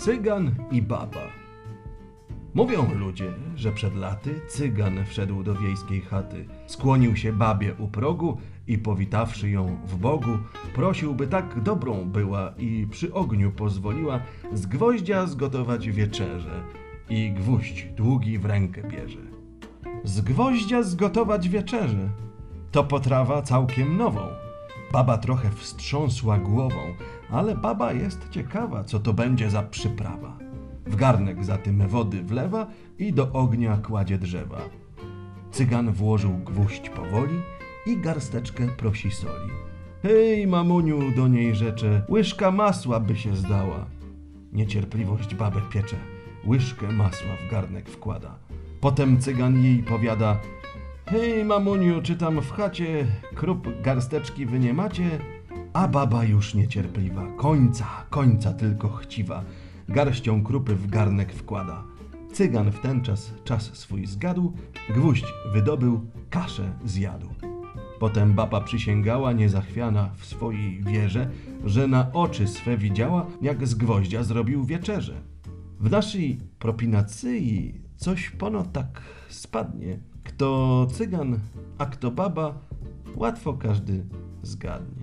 Cygan i baba. Mówią ludzie, że przed laty cygan wszedł do wiejskiej chaty, skłonił się babie u progu i powitawszy ją w Bogu, prosił, by tak dobrą była i przy ogniu pozwoliła z gwoździa zgotować wieczerze i gwóźdź długi w rękę bierze. Z gwoździa zgotować wieczerze. To potrawa całkiem nową. Baba trochę wstrząsła głową, ale baba jest ciekawa, co to będzie za przyprawa. W garnek zatem wody wlewa i do ognia kładzie drzewa. Cygan włożył gwóźdź powoli i garsteczkę prosi soli. Hej, mamuniu, do niej rzecze, łyżka masła by się zdała. Niecierpliwość babę piecze, łyżkę masła w garnek wkłada. Potem cygan jej powiada, hej, mamuniu, czy tam w chacie krup garsteczki wy nie macie? A baba już niecierpliwa, końca, końca tylko chciwa, garścią krupy w garnek wkłada. Cygan w ten czas czas swój zgadł, gwóźdź wydobył, kaszę zjadł. Potem baba przysięgała niezachwiana w swojej wierze, że na oczy swe widziała, jak z gwoździa zrobił wieczerze. W naszej propinacji coś pono tak spadnie. Kto cygan, a kto baba, łatwo każdy zgadnie.